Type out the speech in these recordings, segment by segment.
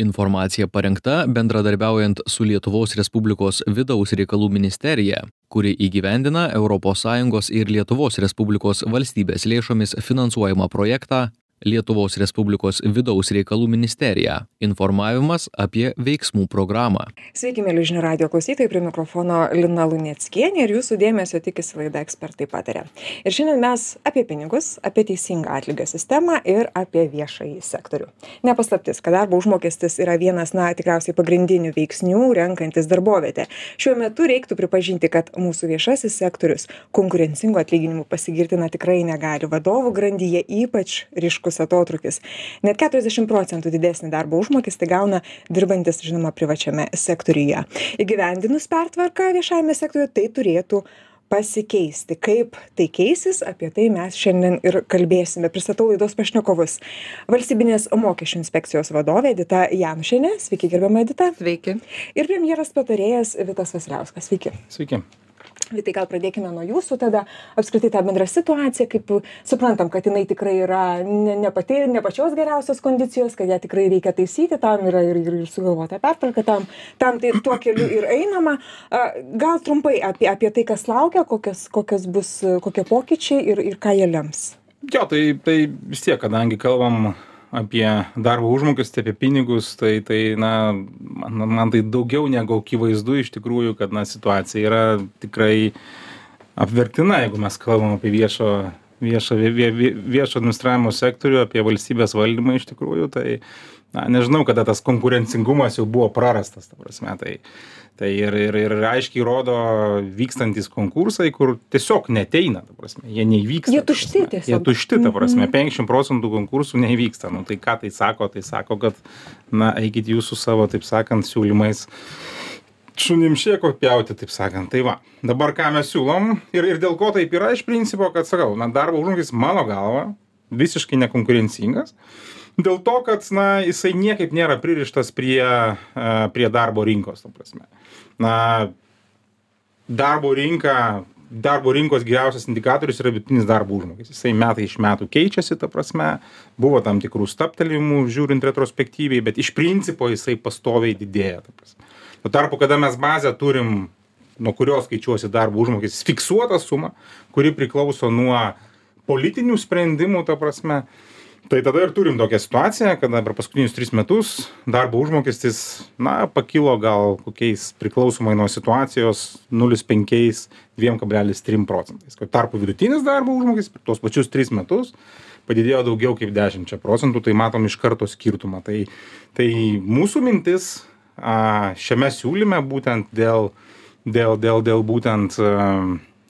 informacija parengta bendradarbiaujant su lietuvos respublikos vidaus reikalų ministerija kuri įgyvendina sąjungos ir lietuvos respublikos valstybės lėšomis finansuojamą projektą lietuvos respublikos vidaus reikalų ministerija. Informavimas apie veiksmų programą. Sveiki mieli žinių radijo klausytojai prie mikrofono lina luneckienė ir jūsų dėmesio tikisi laida ekspertai pataria. Ir šiandien mes apie pinigus apie teisingą atlygio sistemą ir apie viešąjį sektorių. Ne paslaptis kad darbo užmokestis yra vienas na tikriausiai pagrindinių veiksnių renkantis darbovietę. Šiuo metu reiktų pripažinti kad mūsų viešasis sektorius konkurencingu atlyginimu pasigirti na tikrai negali. Vadovų grandyje ypač ryškus smarkus atotrūkis. Net keturiasdešim procentų didesnį darbo užmokestį gauna dirbantys žinoma privačiame sektoriuje. Įgyvendinus pertvarką viešajame sektoriuje tai turėtų pasikeisti. Kaip tai keisis apie tai mes šiandien ir kalbėsime. Pristatau laidos pašnekovus. Valstybinės mokesčių inspekcijos vadovė edita janušienė sveiki gerbiama edita. Sveiki. Ir premjerės patarėjas vitas vasiliauskas. Sveiki. Sveiki Vitai, gal pradėkime nuo jūsų tada, apskritai tą bendrą situaciją, kaip suprantam, kad jinai tikrai yra ne, ne, pati, ne pačios geriausios kondicijos, kad ją tikrai reikia taisyti, tam yra ir, ir, sugalvota pertvarka, tam, tam tai tuo keliu ir einama. Gal trumpai apie, apie tai, kas laukia, kokios, kokios bus, kokie pokyčiai ir, ir ką jie lems. Jo, tai, tai vis tiek, kadangi kalbam apie darbo užmokestį, apie pinigus, tai, tai na, man, man tai daugiau negu akivaizdu iš tikrųjų, kad na, situacija yra tikrai apverktina, jeigu mes kalbam apie viešo, viešo, vie, vie, viešo administravimo sektorių, apie valstybės valdymą iš tikrųjų, tai na, nežinau, kada tas konkurencingumas jau buvo prarastas, ta prasme. Tai, tai ir, ir, ir aiškiai rodo vykstantis konkursai, kur tiesiog neteina, ta prasme, jie neįvyksta. Jie tušti tiesiog. Jie tušti, ta prasme, 50 mhm. procentų konkursų neįvyksta. Nu, tai ką tai sako? Tai sako, kad, na, eikit jūs su savo, taip sakant, siūlymais šunim šieko pjauti, taip sakant. Tai va, dabar ką mes siūlom ir, ir dėl ko taip yra iš principo, kad sakau, na, darbo užmokestis mano galva visiškai nekonkurencingas. Dėl to, kad, na, jisai niekaip nėra pririštas prie, prie darbo rinkos, ta prasme na darbo rinka darbo rinkos geriausias indikatorius yra vidutinis darbo užmokestis. Jisai metai iš metų keičiasi ta prasme buvo tam tikrų stabtelėjimų žiūrint retrospektyviai bet iš principo jisai pastoviai didėja ta prasme. Tuo tarpu kada mes bazę turim nuo kurios skaičiuosi darbo užmokestis fiksuotą sumą kuri priklauso nuo politinių sprendimų ta prasme tai tada ir turim tokią situaciją kada per paskutinius tris metus darbo užmokestis na pakilo gal kokiais priklausomai nuo situacijos nulis penkiais dviem kablelis trim procentais. Tuo tarpu vidutinis darbo užmokestis per tuos pačius tris metus padidėjo daugiau kaip dešimčia procentų tai matom iš karto skirtumą. Tai tai mūsų mintis a šiame siūlyme būtent dėl dėl dėl dėl būtent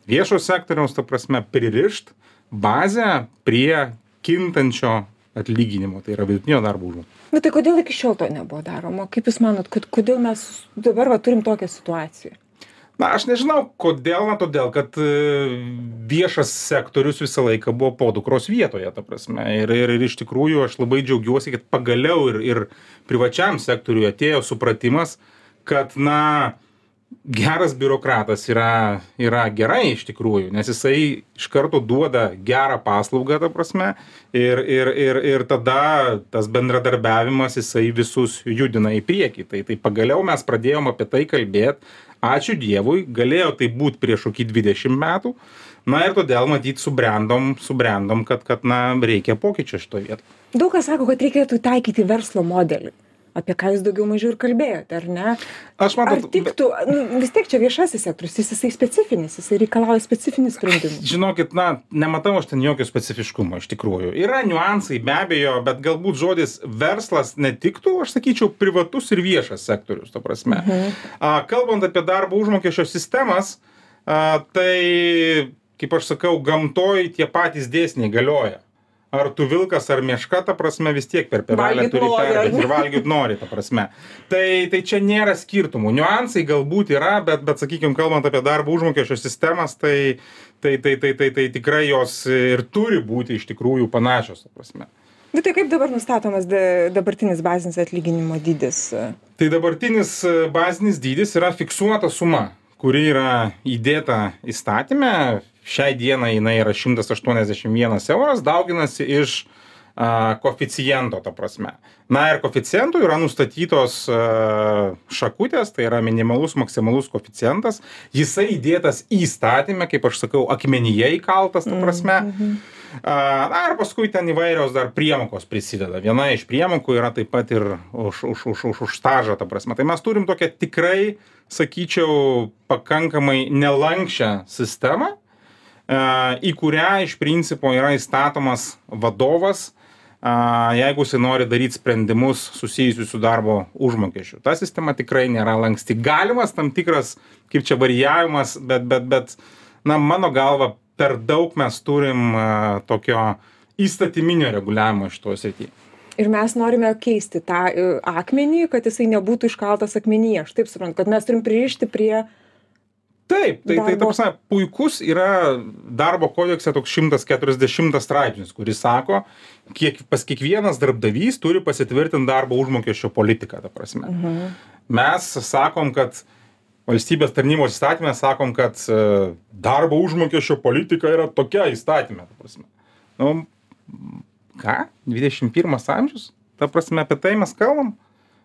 viešo sektoriaus ta prasme pririšt bazę prie kintančio atlyginimo, tai yra vidutinio darbo užmokesčio. Bet tai kodėl iki šiol to nebuvo daroma? Kaip Jūs manot, kad, kodėl mes dabar va, turim tokią situaciją? Na, aš nežinau, kodėl, na, todėl, kad e, viešas sektorius visą laiką buvo podukros vietoje, ta prasme. Ir, ir, ir iš tikrųjų aš labai džiaugiuosi, kad pagaliau ir, ir privačiam sektoriui atėjo supratimas, kad, na, geras biurokratas yra yra gerai iš tikrųjų nes jisai iš karto duoda gerą paslaugą ta prasme ir ir ir ir tada tas bendradarbiavimas jisai visus judina į priekį. Tai tai pagaliau mes pradėjom apie tai kalbėt. Ačiū dievui galėjo taip būt prieš kokį dvidešim metų. Na ir todėl matyt subrendom subrendom kad kad na reikia pokyčio šitoj vietoj. Daug kas sako kad reikėtų taikyti verslo modelį apie ką jūs daugiau mažiau ir kalbėjote ar ne? Aš matot ar tiktų nu vis tiek čia viešasis sektorius jis jisai specifinis jisai reikalauja specifinių sprendimų. Žinokit na nematau aš ten jokio specifiškumo iš tikrųjų. Yra niuansai be abejo bet galbūt žodis verslas netiktų aš sakyčiau privatus ir viešas sektorius ta prasme. Mhm. a kalbant apie darbo užmokesčio sistemas a tai kaip aš sakau gamtoj tie patys dėsniai galioja ar tu vilkas ar meška ta prasme vis tiek per pievelę turi perbėgt ir valgyt nori ta prasme. Tai tai čia nėra skirtumų. Niuansai galbūt yra bet bet sakykim kalbant apie darbo užmokesčio sistemas tai tai tai tai tai tai tikrai jos ir turi būti iš tikrųjų panašios ta prasme. Bet tai kaip dabar nustatomas dabartinis bazinis atlyginimo dydis? Tai dabartinis bazinis dydis yra fiksuota suma kuri yra įdėta įstatyme šiai dienai jinai yra šimtas aštuoniasdešim vienas euras dauginasi iš a, koficiento, ta prasme. Na ir koficientų yra nustatytos a, šakutės, tai yra minimalus, maksimalus koficientas. Jisai įdėtas įstatymę, kaip aš sakau, akmenyje įkaltas, ta prasme. Mm -hmm. Na ir paskui ten įvairios dar priemokos prisideda. Viena iš priemokų yra taip pat ir už, už, už, už, už stažą, ta prasme. Tai mes turim tokią tikrai, sakyčiau, pakankamai nelankščią sistemą, į kurią iš principo yra įstatomas vadovas, jeigu jisai nori daryti sprendimus susijusius su darbo užmokesčiu. Ta sistema tikrai nėra lanksti. Galimas tam tikras, kaip čia varijavimas, bet, bet, bet, na, mano galva, per daug mes turim tokio įstatyminio reguliavimo šitoje srityje. Ir mes norime keisti tą e, akmenį, kad jisai nebūtų iškaltas akmenyje. Aš taip suprantu, kad mes turim pririšti prie uh, taip tai tai ta prasme puikus yra darbo kodekse toks šimtas keturiasdešimtas straipsnis kuris sako kiek pas kiekvienas darbdavys turi pasitvirtint darbo užmokesčio politiką ta prasme mhm. mes sakom kad valstybės tarnybos įstatyme sakom kad e, darbo užmokesčio politika yra tokia įstatyme ta prasme. Nu ką? Dvidešim pirmas amžius? Ta prasme apie tai mes kalbam?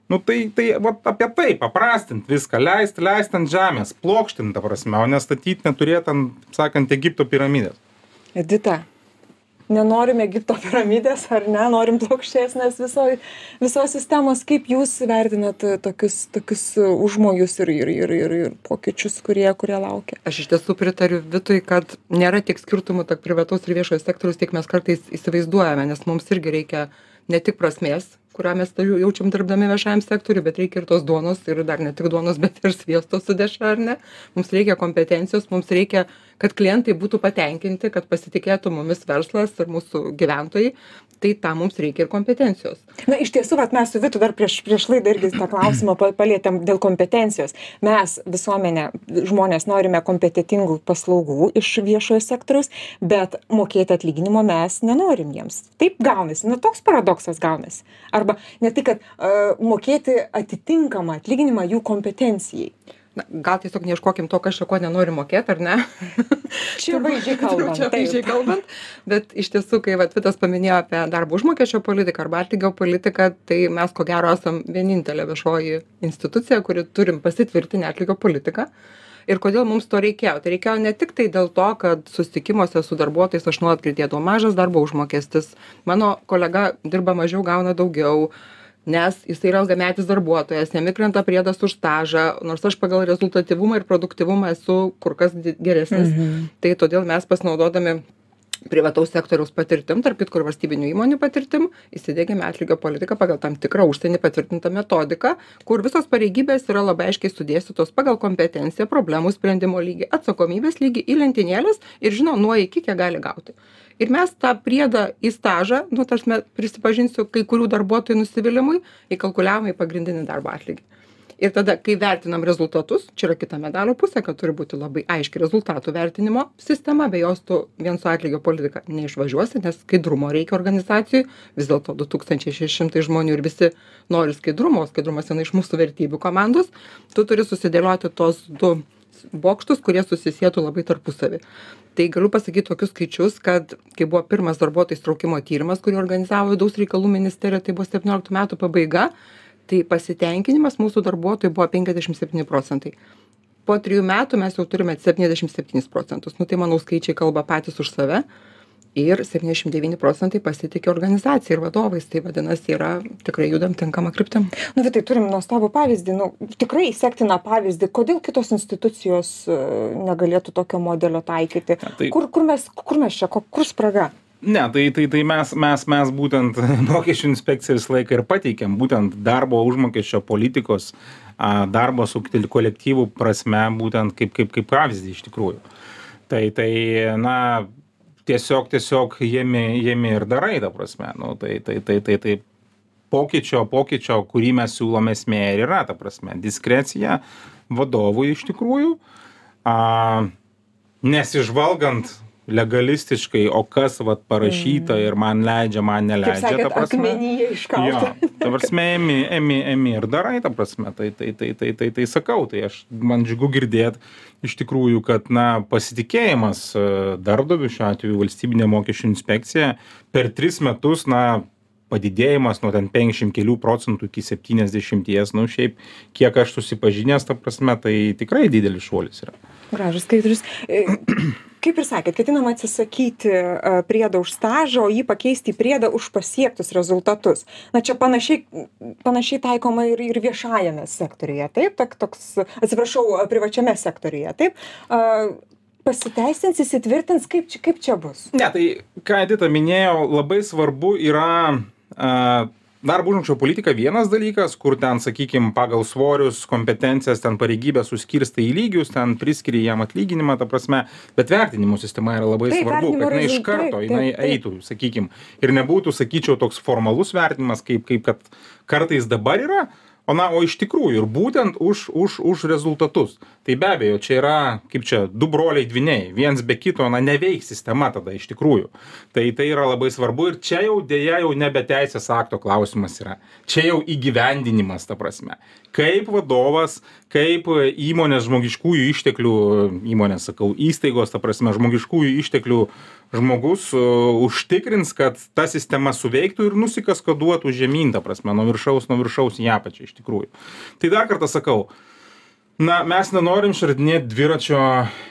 Nu tai tai vat apie tai paprastint viską leist leist ant žemės plokštint ta prasme o ne statyt neturėt ant sakant egipto piramidės. Edita nenorim egipto piramidės ar ne norim plokštesnės visoj visos sistemos. Kaip jūs vertinat tokius tokius užmojus ir ir ir ir ir pokyčius kurie kurie laukia? Aš iš tiesų pritariu vitui kad nėra tiek skirtumų tarp privataus ir viešojo sektoriaus kiek mes kartais įsivaizduojame nes mums irgi reikia ne tik prasmės kurią mes jaučiam dirbdami viešajam sektoriui bet reikia ir tos duonos ir dar ne tik duonos bet ir sviesto su dešra ar ne? Mums reikia kompetencijos mums reikia kad klientai būtų patenkinti kad pasitikėtų mumis verslas ir mūsų gyventojai tai tam mums reikia ir kompetencijos. Na iš tiesų vat mes su vitu dar prieš prieš laidą irgi tą klausimą pa palietėm dėl kompetencijos. Mes visuomenė žmonės norime kompetentingų paslaugų iš viešojo sektoriaus bet mokėti atlyginimo mes nenorim jiems. Taip gaunasi. Nu toks paradoksas gaunasi. Arba ne tai kad a mokėti atitinkamą atlyginimą jų kompetencijai na gal tiesiog neieškokim to kas čia ko nenori mokėt ar ne? Čia vaizdžiai kalbant čia vaizdžiai kalbant. Bet iš tiesų kai vat vitas paminėjo apie darbo užmokesčio politiką arba atlygio politiką tai mes ko gero esam vienintelė viešoji institucija kuri turim pasitvirtinę atlygio politiką. Ir kodėl mums to reikėjo? Tai reikėjo ne tiktai dėl to kad susitikimuose su darbuotojais aš nuolat girdėdavau mažas darbo užmokestis mano kolega dirba mažiau gauna daugiau nes jisai yra ilgametis darbuotojas jam įkrenta priedas už stažą nors aš pagal rezultatyvumą ir produktyvumą esu kur kas geresnis Mhm. tai todėl mes pasinaudodami privataus sektoriaus patirtim tarp kitko ir valstybinių įmonių patirtim įsidiegėme atlygio politiką pagal tam tikrą užsieny patvirtintą metodiką kur visos pareigybės yra labai aiškiai sudėstytos pagal kompetenciją problemų sprendimo lygį atsakomybės lygį į lentynėles ir žino nuo iki kiek gali gauti ir mes tą priedą į stažą nu ta prasme prisipažinsiu kai kurių darbuotojų nusivylimui įkalkuliavom į pagrindinį darbo atlygį. Ir tada kai vertinam rezultatus čia yra kita medalio pusė kad turi būti labai aiški rezultatų vertinimo sistema be jos tu vien su atlygio politika neišvažiuosi nes skaidrumo reikia organizacijoj vis dėlto du tūkstančiai šeši šimtai žmonių ir visi nori skaidrumo o skaidrumas viena iš mūsų vertybių komandos. Tu turi susidėlioti tuos du bokštus kurie susisietų labai tarpusavy tai galiu pasakyt tokius skaičius kad kai buvo pirmas darbuotojų įsitraukimo tyrimas kurį organizavo vidaus reikalų ministerija tai buvo septynioliktų metų pabaiga tai pasitenkinimas mūsų darbuotojų buvo penkiasdešim septyni procentai. Po trijų metų mes jau turime septyniasdešim septynis procentus. Nu tai manau skaičiai kalba patys už save ir septyniasdešim devyni procentai pasitiki organizacija ir vadovais. Tai vadinasi yra tikrai judam tinkama kryptim. Nu vitai turim nuostabų pavyzdį. Nu tikrai sektiną pavyzdį. Kodėl kitos institucijos e, negalėtų tokio modelio taikyti? Tai- kur kur mes kur mes čia kur spraga? Ne tai tai tai mes mes mes būtent mokesčių inspekcija visą laiką ir pateikiam būtent darbo užmokesčio politikos a darbo su kolektyvu prasme būtent kaip kaip kaip pavyzdį iš tikrųjų. Tai tai na tiesiog tiesiog imi imi ir darai ta prasme nu tai tai tai tai tai pokyčio pokyčio kurį mes siūlom esmė ir yra ta prasme diskrecija vadovui iš tikrųjų. A nesižvalgant legalistiškai o kas vat parašyta ir man leidžia man neleidžia ta sakėt, prasme akmenyje iškalta. ta prasme emi emi emi ir darai ta prasme tai tai tai tai tai tai sakau tai aš man džiugu girdėt iš tikrųjų kad na pasitikėjimas e, darbdaviu šiuo atveju valstybine mokesčių inspekcija per tris metus na padidėjimas nuo ten penkiasdešim kelių procentų iki septyniasdešimties nu šiaip kiek aš susipažinęs ta prasme tai tikrai didelis šuolis yra Gražus skaitrius. E, Kaip ir sakėt, ketinama atsisakyti e, priedą už stažą, o jį pakeisti į priedą už pasiektus rezultatus. Na čia panašiai, panašiai taikoma ir, ir viešajame sektoriuje, taip, tak, toks, atsiprašau, privačiame sektoriuje, taip. A, Pasiteisins, įsitvirtins, kaip, čia- kaip čia bus. Ne, tai ką Edita minėjo, labai svarbu yra darbo užmokesčio politika vienas dalykas, kur ten, sakykime, pagal svorius, kompetencijas, ten pareigybę suskirstai į lygius, ten priskiri jam atlyginimą, ta prasme, bet vertinimo sistema yra labai Taip, svarbu, kad jinai iš karto, taip, jinai taip. eitų, sakykime, ir nebūtų, sakyčiau, toks formalus vertinimas, kaip, kaip kad kartais dabar yra. O na, o iš tikrųjų ir būtent už, už, už rezultatus. Tai be abejo, čia yra, kaip čia, du broliai dviniai, viens be kito, na, neveiks sistema tada iš tikrųjų. Tai tai yra labai svarbu ir čia jau dėja jau nebe teisės akto klausimas yra. Čia jau įgyvendinimas, ta prasme. Kaip vadovas, kaip įmonės žmogiškųjų išteklių, įmonės, sakau, įstaigos, ta prasme, žmogiškųjų išteklių žmogus užtikrins, kad ta sistema suveiktų ir nusikaskaduotų žemyn, ta prasme, nuo viršaus, nuo viršaus į apačią iš tikrųjų. Tai dar kartą sakau, na, mes nenorim išradinėti dviračio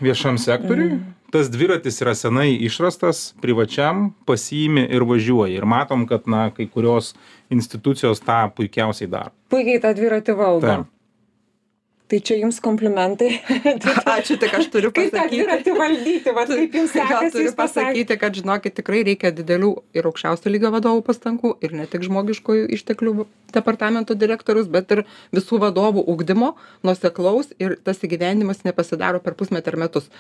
viešam sektoriui. Mm. Tas dviratis yra senai išrastas, privačiam pasiimi ir važiuoji. Ir matom, kad, na, kai kurios institucijos tą puikiausiai daro. Puikiai tą dviratį valdo. Taip. Tai čia jums komplimentai. Ačiū, tik aš turiu Kaip tą pasakyti. valdyti, va, kaip jums sekasi, turiu pasakyti, kad žinokit, tikrai reikia didelių ir aukščiausio lygio vadovų pastangų ir ne tik žmogiškųjų išteklių departamento direktorius, bet ir visų vadovų ugdymo, nuoseklaus ir tas įgyvendimas nepasidaro per pusmetį ar metus.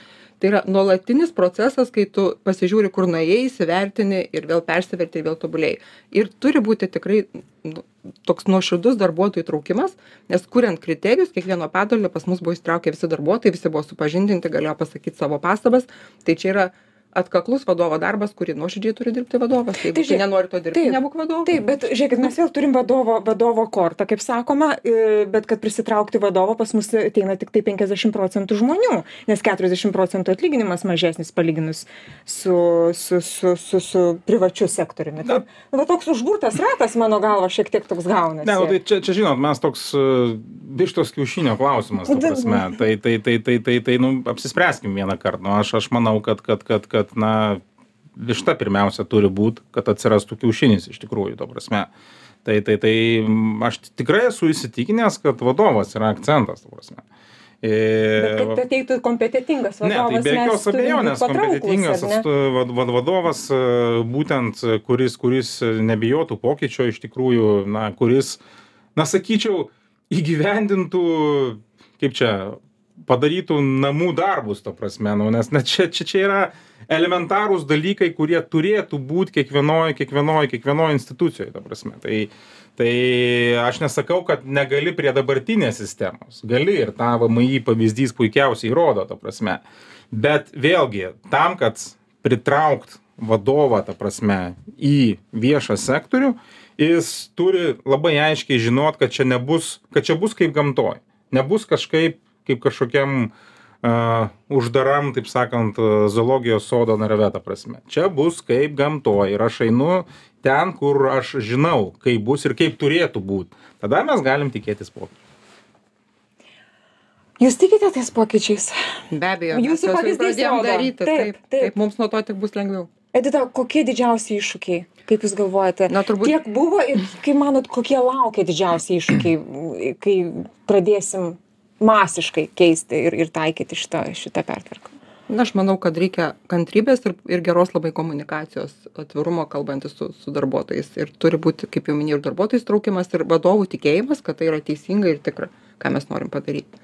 Tai yra nuolatinis procesas, kai tu pasižiūri, kur nuėjai, įsivertini ir vėl persiverti ir vėl tobulėjai. Ir turi būti tikrai nu, toks nuoširdus darbuotojų įtraukimas, nes kuriant kriterijus, kiekvieno padalinio pas mus buvo įsitraukę visi darbuotojai, visi buvo supažindinti, galėjo pasakyti savo pastabas. Tai čia yra atkaklus vadovo darbas, kurį nuoširdžiai turi dirbti vadovas. Jeigu Tai tai žiūrėk, nenori to dirbti, taip, nebūk vadovu. Taip, bet žiūrėkit, mes vėl turim vadovo, vadovo kortą, kaip sakoma, e, bet kad prisitraukti vadovą pas mus ateina tik tai 50 procentų žmonių, nes 40 procentų atlyginimas mažesnis palyginus su, su, su, su, su privačiu sektoriumi. Taip, nu, va toks užburtas ratas, mano galva, šiek tiek toks gaunasi. Ne, tai čia, čia žinot, mes toks uh, vištos kiaušinio klausimas, ta prasme. Tai, tai, tai, tai, tai, tai nu, apsispręskim vieną kartą. Nu, aš, aš manau, kad, kad, kad, kad, na, višta pirmiausia turi būti, kad atsirastų kiaušinis iš tikrųjų, to prasme. Tai, tai, tai mm, aš tikrai esu įsitikinęs, kad vadovas yra akcentas, to prasme. Bet E, kad ateitų kompetitingas Ne, vadovas. tai be jokios būt abejonės kompetitingas ne? vad- vadovas, e, būtent e, kuris, kuris nebijotų pokyčio iš tikrųjų, na, kuris, na, sakyčiau, įgyvendintų, kaip čia, padarytų namų darbus, to prasme, nu, nes na, čia, čia, čia yra elementarūs dalykai, kurie turėtų būti kiekvienoje, kiekvienoje, kiekvienoje institucijoje, ta prasme. Tai, tai aš nesakau, kad negali prie dabartinės sistemos. Gali ir tą VMI pavyzdys puikiausiai įrodo, ta prasme. Bet vėlgi, tam, kad pritraukt vadovą, ta prasme, į viešą sektorių, jis turi labai aiškiai žinot, kad čia nebus, kad čia bus kaip gamtoj. Nebus kažkaip, kaip kažkokiam uh, uždaram, taip sakant, zoologijos sodo narve, ta prasme. Čia bus kaip gamtoj ir aš einu ten, kur aš žinau, kaip bus ir kaip turėtų būti. Tada mes galim tikėtis pokyčių. Jūs tikite tais pokyčiais? Be abejo, juos jau pavyzdys pradėjom daryti. Taip, Taip, taip. taip, mums nuo to tik bus lengviau. Edita, kokie didžiausi iššūkiai, kaip Jūs galvojate? Na, turbūt- Kiek buvo ir kaip manot, kokie laukia didžiausi iššūkiai, kai pradėsim masiškai keisti ir, ir taikyti šitą, šitą pertvarką? Na, aš manau, kad reikia kantrybės ir, ir geros labai komunikacijos, atvirumo kalbantis su, su darbuotojais. Ir turi būti, kaip jau minėjau, ir darbuotojų įtraukimas, ir vadovų tikėjimas, kad tai yra teisinga ir tikra, ką mes norim padaryti.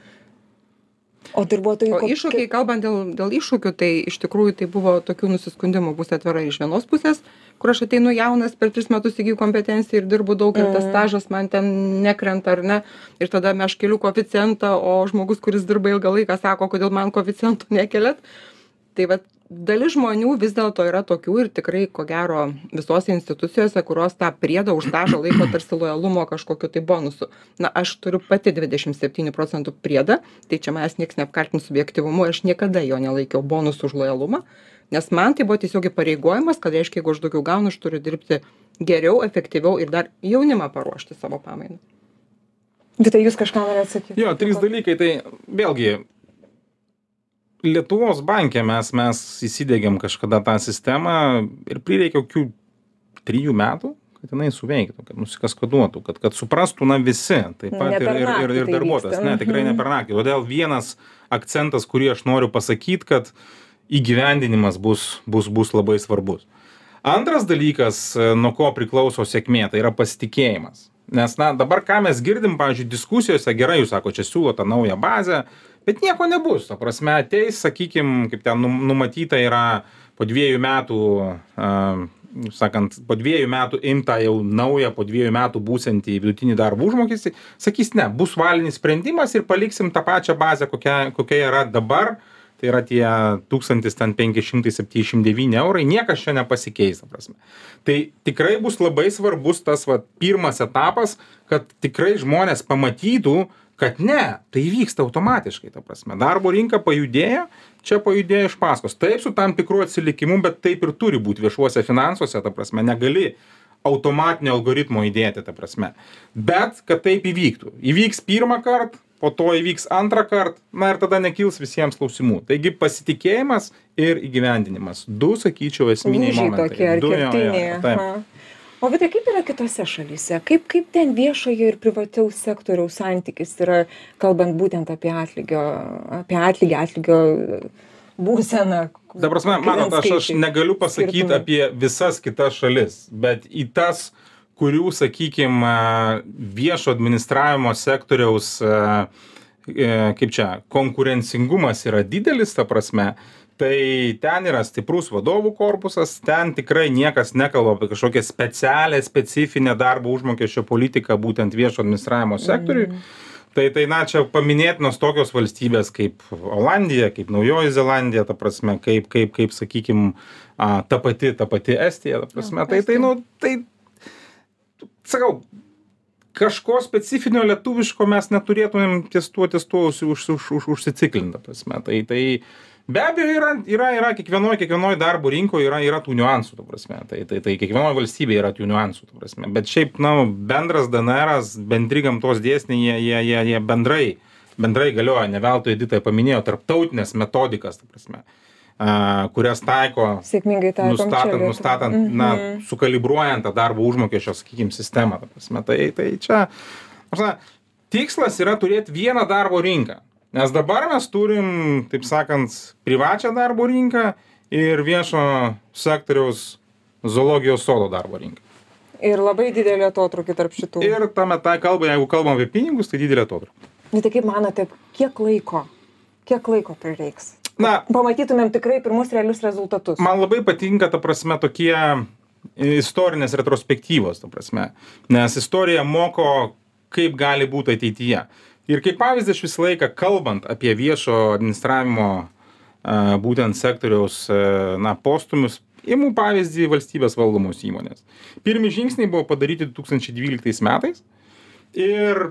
O darbuotojų O iššūkiai, kalbant dėl, dėl iššūkių, tai iš tikrųjų tai buvo tokių nusiskundimų, bus atvira iš vienos pusės, kur aš ateinu jaunas, per tris metus įgyju kompetenciją ir dirbu daug ir tas stažas man ten nekrenta ar ne. Ir tada aš keliu koeficientą, o žmogus, kuris dirba ilgą laiką, sako, kodėl man koeficientų nekeliat. Tai va dalis žmonių vis dėlto yra tokių ir tikrai ko gero visose institucijose kurios tą priedą už stažą laiko tarsi lojalumo kažkokiu tai bonusu na aš turiu pati dvidešim septynių procentų priedą tai čia manęs nieks neapkaltins subjektyvumu aš niekada jo nelaikiau bonusu už lojalumą nes man tai buvo tiesiog įpareigojimas kad reiškia jeigu aš daugiau gaunu aš turiu dirbti geriau efektyviau ir dar jaunimą paruošti savo pamainą Vita, jūs kažką norėjote sakyti? Jo, trys dalykai. Tai vėlgi, Lietuvos bankė mes, mes įsidėgiam kažkada tą sistemą ir prireikė kokių trijų metų, kad jinai suveiktų, kad nusikaskaduotų, kad, kad suprastų na visi, taip pat Ne ir, ir, ir, ir tai darbuotojas. vyksta. Ne, tikrai ne Mhm. per naktį. Todėl vienas akcentas, kurį aš noriu pasakyti, kad įgyvendinimas bus, bus, bus labai svarbus. Antras dalykas, e, nuo ko priklauso sėkmė, tai yra pasitikėjimas. Nes, na, dabar ką mes girdim, pavyzdžiui, diskusijose, gerai, jūs sako, čia siūlo tą naują bazę, bet nieko nebus. Ta prasme, ateis, sakykim, kaip ten num- numatyta yra po dviejų metų, a, sakant, po dviejų metų imta jau naują, po dviejų metų būsantį vidutinį darbo užmokestį, sakys, ne, bus valinis sprendimas ir paliksim tą pačią bazę, kokia, kokia yra dabar. Tai yra tie 1579 eurai, niekas čia nepasikeis, prasme. Tai tikrai bus labai svarbus tas va, pirmas etapas, kad tikrai žmonės pamatytų, kad ne, tai vyksta automatiškai, ta prasme. Darbo rinka pajudėjo, čia pajudėjo iš paskos. Taip su tam tikru atsilikimu, bet taip ir turi būti viešuose finansuose, ta prasme, negali automatinio algoritmo įdėti, ta prasme. Bet kad taip įvyktų. Įvyks pirmą kartą, po to įvyks antrą kartą, na ir tada nekils visiems klausimų. Taigi pasitikėjimas ir įgyvendinimas. Du, sakyčiau, esminiai Lūžiai momentai. tokie Du, jo, jo, taip. O Vita, kaip yra kitose šalyse? Kaip, kaip ten viešojo ir privataus sektoriaus santykis yra, kalbant būtent apie atlygio, apie atlygį, atlygio būseną? Prasme, Kokie manot, aš, aš negaliu pasakyti apie visas kitas šalis, bet į tas, kurių, sakykime, viešo administravimo sektoriaus, e, kaip čia, konkurencingumas yra didelis, ta prasme, tai ten yra stiprus vadovų korpusas, ten tikrai niekas nekalba apie kažkokią specialią, specifinę darbo užmokesčio politiką būtent viešo administravimo sektoriui. Tai, tai, na, čia paminėtinos tokios valstybės kaip Olandija, kaip Naujoji Zelandija, ta prasme, kaip, kaip, kaip sakykime, ta pati, ta pati Estija, ta prasme. Tai, tai, nu, tai, sakau, kažko specifinio lietuviško mes neturėtumėm ties tuo, ties tuo už, už, už, už, užsiciklinti, ta prasme. Tai, tai be abejo yra, yra, yra kiekvienoje kiekvienoj darbo rinkoje yra, yra tų niuansų, ta prasme. Tai, tai, tai kiekvienoje valstybėje yra tų niuansų, ta prasme. Bet šiaip, na, bendras DNR, bendri gamtos dėsniai, jie, jie, jie, jie bendrai, bendrai galioja, ne veltui Edita paminėjo, tarptautinės metodikas, ta prasme, a, kurias taiko Sėkmingai taikom čia nustatant, Lietuvoj. nustatant, na, sukalibruojant tą darbo užmokesčio, sakykime, sistemą. ta prasme. Tai, tai čia, prasme, tikslas yra turėti vieną darbo rinką. Nes dabar mes turim, taip sakant, privačią darbo rinką ir viešo sektoriaus zoologijos sodo darbo rinką. Ir labai didelį atotrukį tarp šitų. Ir tame tą kalbą, jeigu kalbam apie pinigus, tai didelė atotrukė. Nu, tai kaip manote, kiek laiko, kiek laiko prireiks? Na, Pamatytumėm tikrai pirmus realius rezultatus. man labai patinka, ta prasme, tokie istorinės retrospektyvos, ta prasme. Nes istorija moko, kaip gali būti ateityje. Ir kaip pavyzdį aš visą laiką, kalbant apie viešo administravimo a, būtent sektoriaus a, na, postumius, imu pavyzdį valstybės valdomos įmonės. Pirmi žingsniai buvo padaryti 2012 metais ir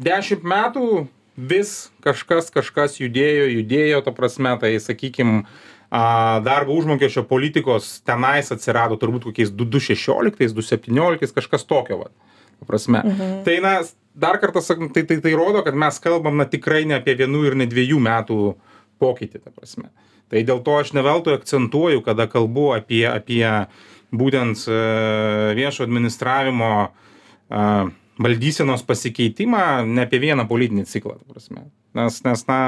dešimt metų vis kažkas kažkas judėjo, judėjo, ta prasme, tai sakykim, darbo užmokesčio politikos tenais atsirado turbūt kokiais 2016, 2017, kažkas tokio, va. Ta prasme. Mhm. Tai na, dar kartą sakau, tai, tai, tai rodo, kad mes kalbam na tikrai ne apie vienų ir ne dviejų metų pokytį, ta prasme. Tai dėl to aš neveltui akcentuoju, kada kalbu apie, apie būtent e, viešo administravimo a, valdysenos pasikeitimą, ne apie vieną politinį ciklą, ta prasme. Nes, nes na,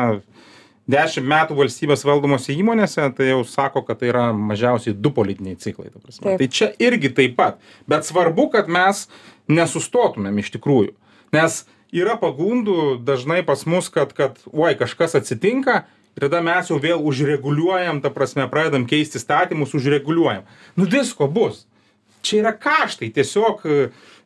dešimt metų valstybės valdomose įmonėse, tai jau sako, kad tai yra mažiausiai du politiniai ciklai. ta prasme. Tai čia irgi taip pat. Bet svarbu, kad mes nesustotumėm iš tikrųjų. Nes yra pagundų dažnai pas mus, kad, kad oi, kažkas atsitinka ir tada mes jau vėl užreguliuojam, ta prasme, pradedam keisti statymus, užreguliuojam. Nu visko bus. Čia yra kaštai, tiesiog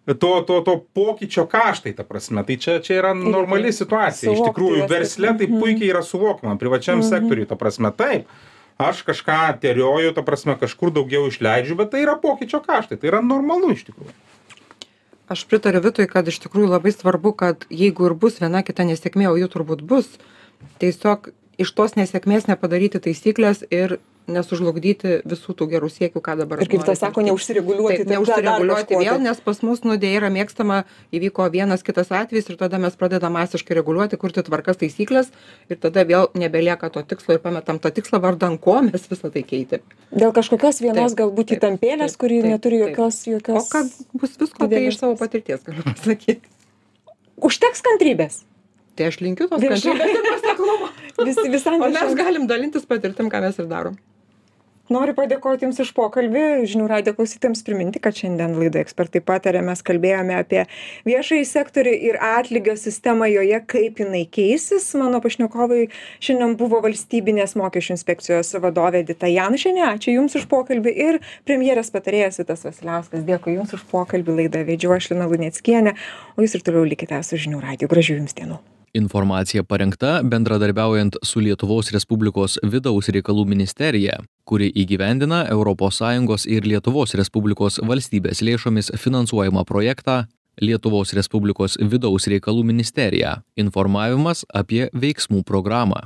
to, to, to pokyčio kaštai, ta prasme. Tai čia, čia yra normali situacija. Iš tikrųjų, versle tai puikiai yra suvokiama, privačiam sektoriui, ta prasme, taip. aš kažką terioju ta prasme kažkur daugiau išleidžiu bet tai yra pokyčio kaštai tai yra normalu iš tikrųjų aš pritariu vitui kad iš tikrųjų labai svarbu kad jeigu ir bus viena kita nesėkmė o jų turbūt bus tiesiog iš tos nesėkmės nepadaryti taisyklės ir nesužlugdyti visų tų gerų siekių ką dabar ir kaip tas sako neužsireguliuoti Taip, neužsireguliuoti vėl, nes pas mus nu dėja yra mėgstama, įvyko vienas kitas atvejis ir tada mes pradedam masiškai reguliuoti, kurti tvarkas taisyklės ir tada vėl nebelieka to tikslo ir pametam tą tikslą vardan ko mes visą tai keitėm. Dėl kažkokios vienos taip, galbūt taip, įtampėlės, kuri taip, neturi jokios, jokios... O kad bus visko, tai iš savo patirties galiu pasakyti. Užteks kantrybės. Tai aš linkiu tos kantrybės ir nuoseklumo. Vis, mes galim dalintis patirtim, ką mes ir darom noriu padėkoti jums už pokalbį žinių radijo klausytojams priminti kad šiandien laidoje ekspertai pataria mes kalbėjome apie viešąjį sektorių ir atlygio sistemą joje kaip jinai keisis. Mano pašnekovai šiandien buvo valstybinės mokesčių inspekcijos vadovė edita janušienė. Ačiū jums už pokalbį ir premjerės patarėjas vitas vasiliauskas. Dėkui jums už pokalbį laidą vedžiau aš lina luneckienė. O jūs ir toliau likite su žinių radiju gražių jums dienų Informacija parengta bendradarbiaujant su Lietuvos Respublikos vidaus reikalų ministerija, kuri įgyvendina ES ir Lietuvos Respublikos valstybės lėšomis finansuojamą projektą Lietuvos Respublikos vidaus reikalų ministerija - informavimas apie veiksmų programą.